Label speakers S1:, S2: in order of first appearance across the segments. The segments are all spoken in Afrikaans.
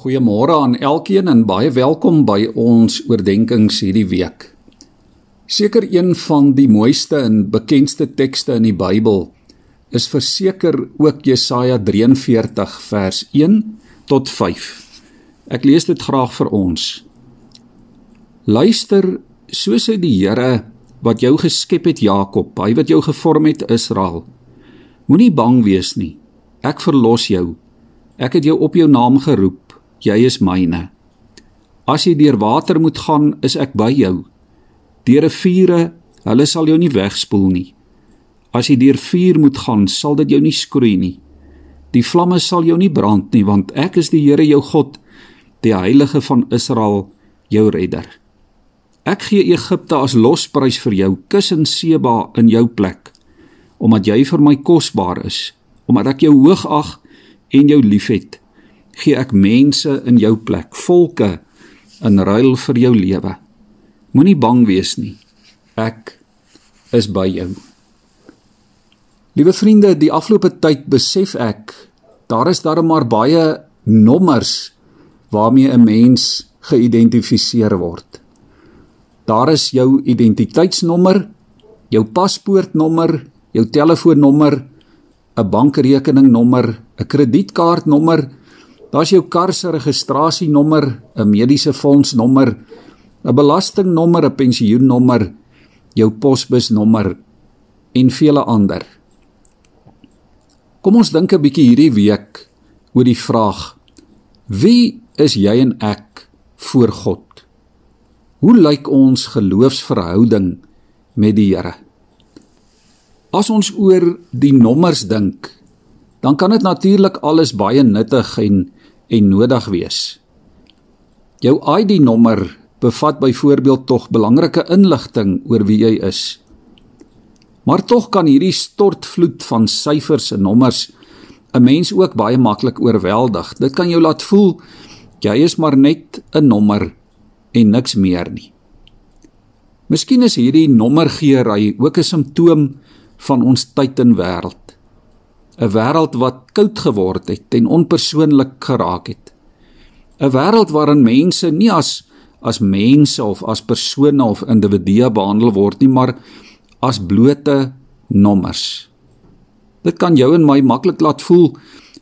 S1: Goeiemôre aan elkeen en baie welkom by ons oordeenkings hierdie week. Seker een van die mooiste en bekendste tekste in die Bybel is verseker ook Jesaja 43 vers 1 tot 5. Ek lees dit graag vir ons. Luister, so sê die Here wat jou geskep het Jakob, hy wat jou gevorm het Israel. Moenie bang wees nie. Ek verlos jou. Ek het jou op jou naam geroep jy is myne. As jy deur water moet gaan, is ek by jou. Deur riviere, hulle sal jou nie wegspoel nie. As jy deur vuur moet gaan, sal dit jou nie skroei nie. Die vlamme sal jou nie brand nie, want ek is die Here jou God, die Heilige van Israel, jou redder. Ek gee Egipte as losprys vir jou, kus en Seba in jou plek, omdat jy vir my kosbaar is, omdat ek jou hoog ag en jou liefhet gee ek mense in jou plek, volke in ruil vir jou lewe. Moenie bang wees nie. Ek is by jou. Liewe vriende, die afgelope tyd besef ek daar is daar maar baie nommers waarmee 'n mens geïdentifiseer word. Daar is jou identiteitsnommer, jou paspoortnommer, jou telefoonnommer, 'n bankrekeningnommer, 'n kredietkaartnommer, Daar's jou kar se registrasienommer, 'n mediese fondsnommer, 'n belastingnommer, 'n pensioennommer, jou posbusnommer en vele ander. Kom ons dink 'n bietjie hierdie week oor die vraag: Wie is jy en ek voor God? Hoe lyk ons geloofsverhouding met die Here? As ons oor die nommers dink, dan kan dit natuurlik alles baie nuttig en en nodig wees. Jou ID-nommer bevat byvoorbeeld tog belangrike inligting oor wie jy is. Maar tog kan hierdie stortvloed van syfers en nommers 'n mens ook baie maklik oorweldig. Dit kan jou laat voel jy is maar net 'n nommer en niks meer nie. Miskien is hierdie nommergeery ook 'n simptoom van ons tyd en wêreld. 'n wêreld wat koud geword het en onpersoonlik geraak het. 'n wêreld waarin mense nie as as mense of as persone of individue behandel word nie, maar as blote nommers. Dit kan jou en my maklik laat voel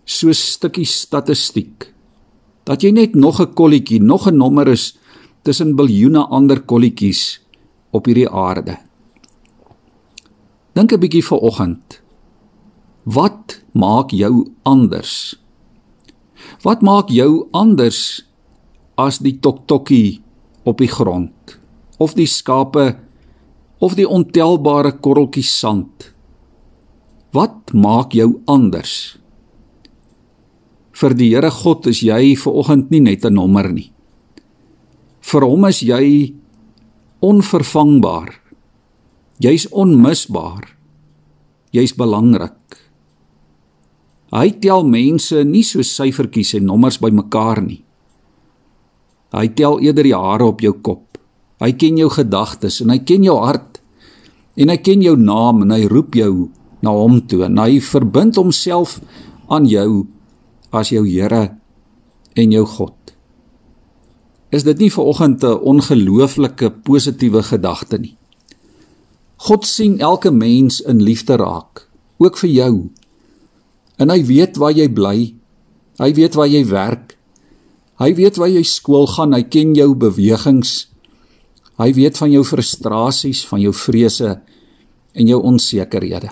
S1: so 'n stukkie statistiek. Dat jy net nog 'n kolletjie, nog 'n nommer is tussen biljoene ander kolletjies op hierdie aarde. Dink 'n bietjie vir oggend. Wat maak jou anders? Wat maak jou anders as die toktokkie op die grond of die skape of die ontelbare korreltjies sand? Wat maak jou anders? Vir die Here God is jy ver oggend nie net 'n nommer nie. Vir hom is jy onvervangbaar. Jy's onmisbaar. Jy's belangrik. Hy tel mense nie so syfertjies en nommers bymekaar nie. Hy tel eerder die hare op jou kop. Hy ken jou gedagtes en hy ken jou hart. En hy ken jou naam en hy roep jou na hom toe en hy verbind homself aan jou as jou Here en jou God. Is dit nie vir oggend 'n ongelooflike positiewe gedagte nie? God sien elke mens in liefde raak, ook vir jou. En hy weet waar jy bly. Hy weet waar jy werk. Hy weet waar jy skool gaan. Hy ken jou bewegings. Hy weet van jou frustrasies, van jou vrese en jou onsekerhede.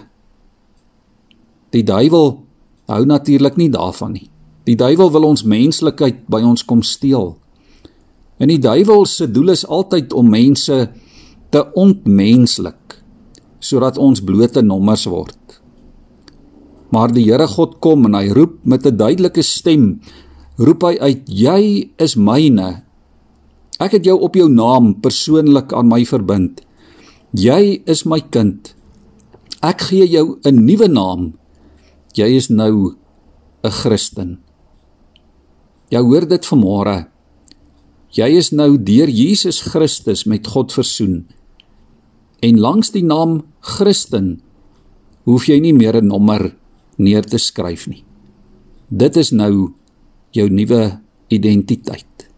S1: Die duiwel hou natuurlik nie daarvan nie. Die duiwel wil ons menslikheid by ons kom steel. En die duiwel se doel is altyd om mense te ontmenslik sodat ons blote nommers word. Maar die Here God kom en hy roep met 'n duidelike stem, roep hy uit: "Jy is myne. Ek het jou op jou naam persoonlik aan my verbind. Jy is my kind. Ek gee jou 'n nuwe naam. Jy is nou 'n Christen." Jy hoor dit vanmôre. Jy is nou deur Jesus Christus met God versoen. En langs die naam Christen hoef jy nie meer 'n nommer neer te skryf nie. Dit is nou jou nuwe identiteit.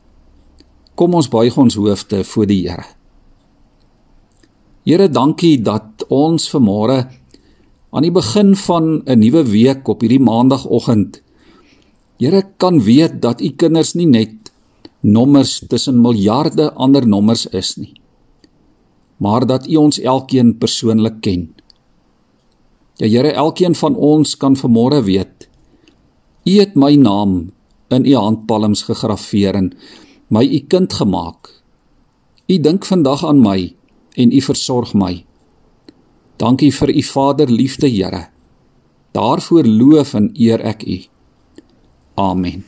S1: Kom ons buig ons hoofde voor die Here. Here, dankie dat ons vanmôre aan die begin van 'n nuwe week op hierdie maandagooggend Here kan weet dat u kinders nie net nommers tussen miljarde ander nommers is nie maar dat u ons elkeen persoonlik ken. Ja Here, elkeen van ons kan vanmôre weet u het my naam in u handpalms gegraveer en my u kind gemaak. U dink vandag aan my en u versorg my. Dankie vir u vaderliefde, Here. Daarvoor loof en eer ek u. Amen.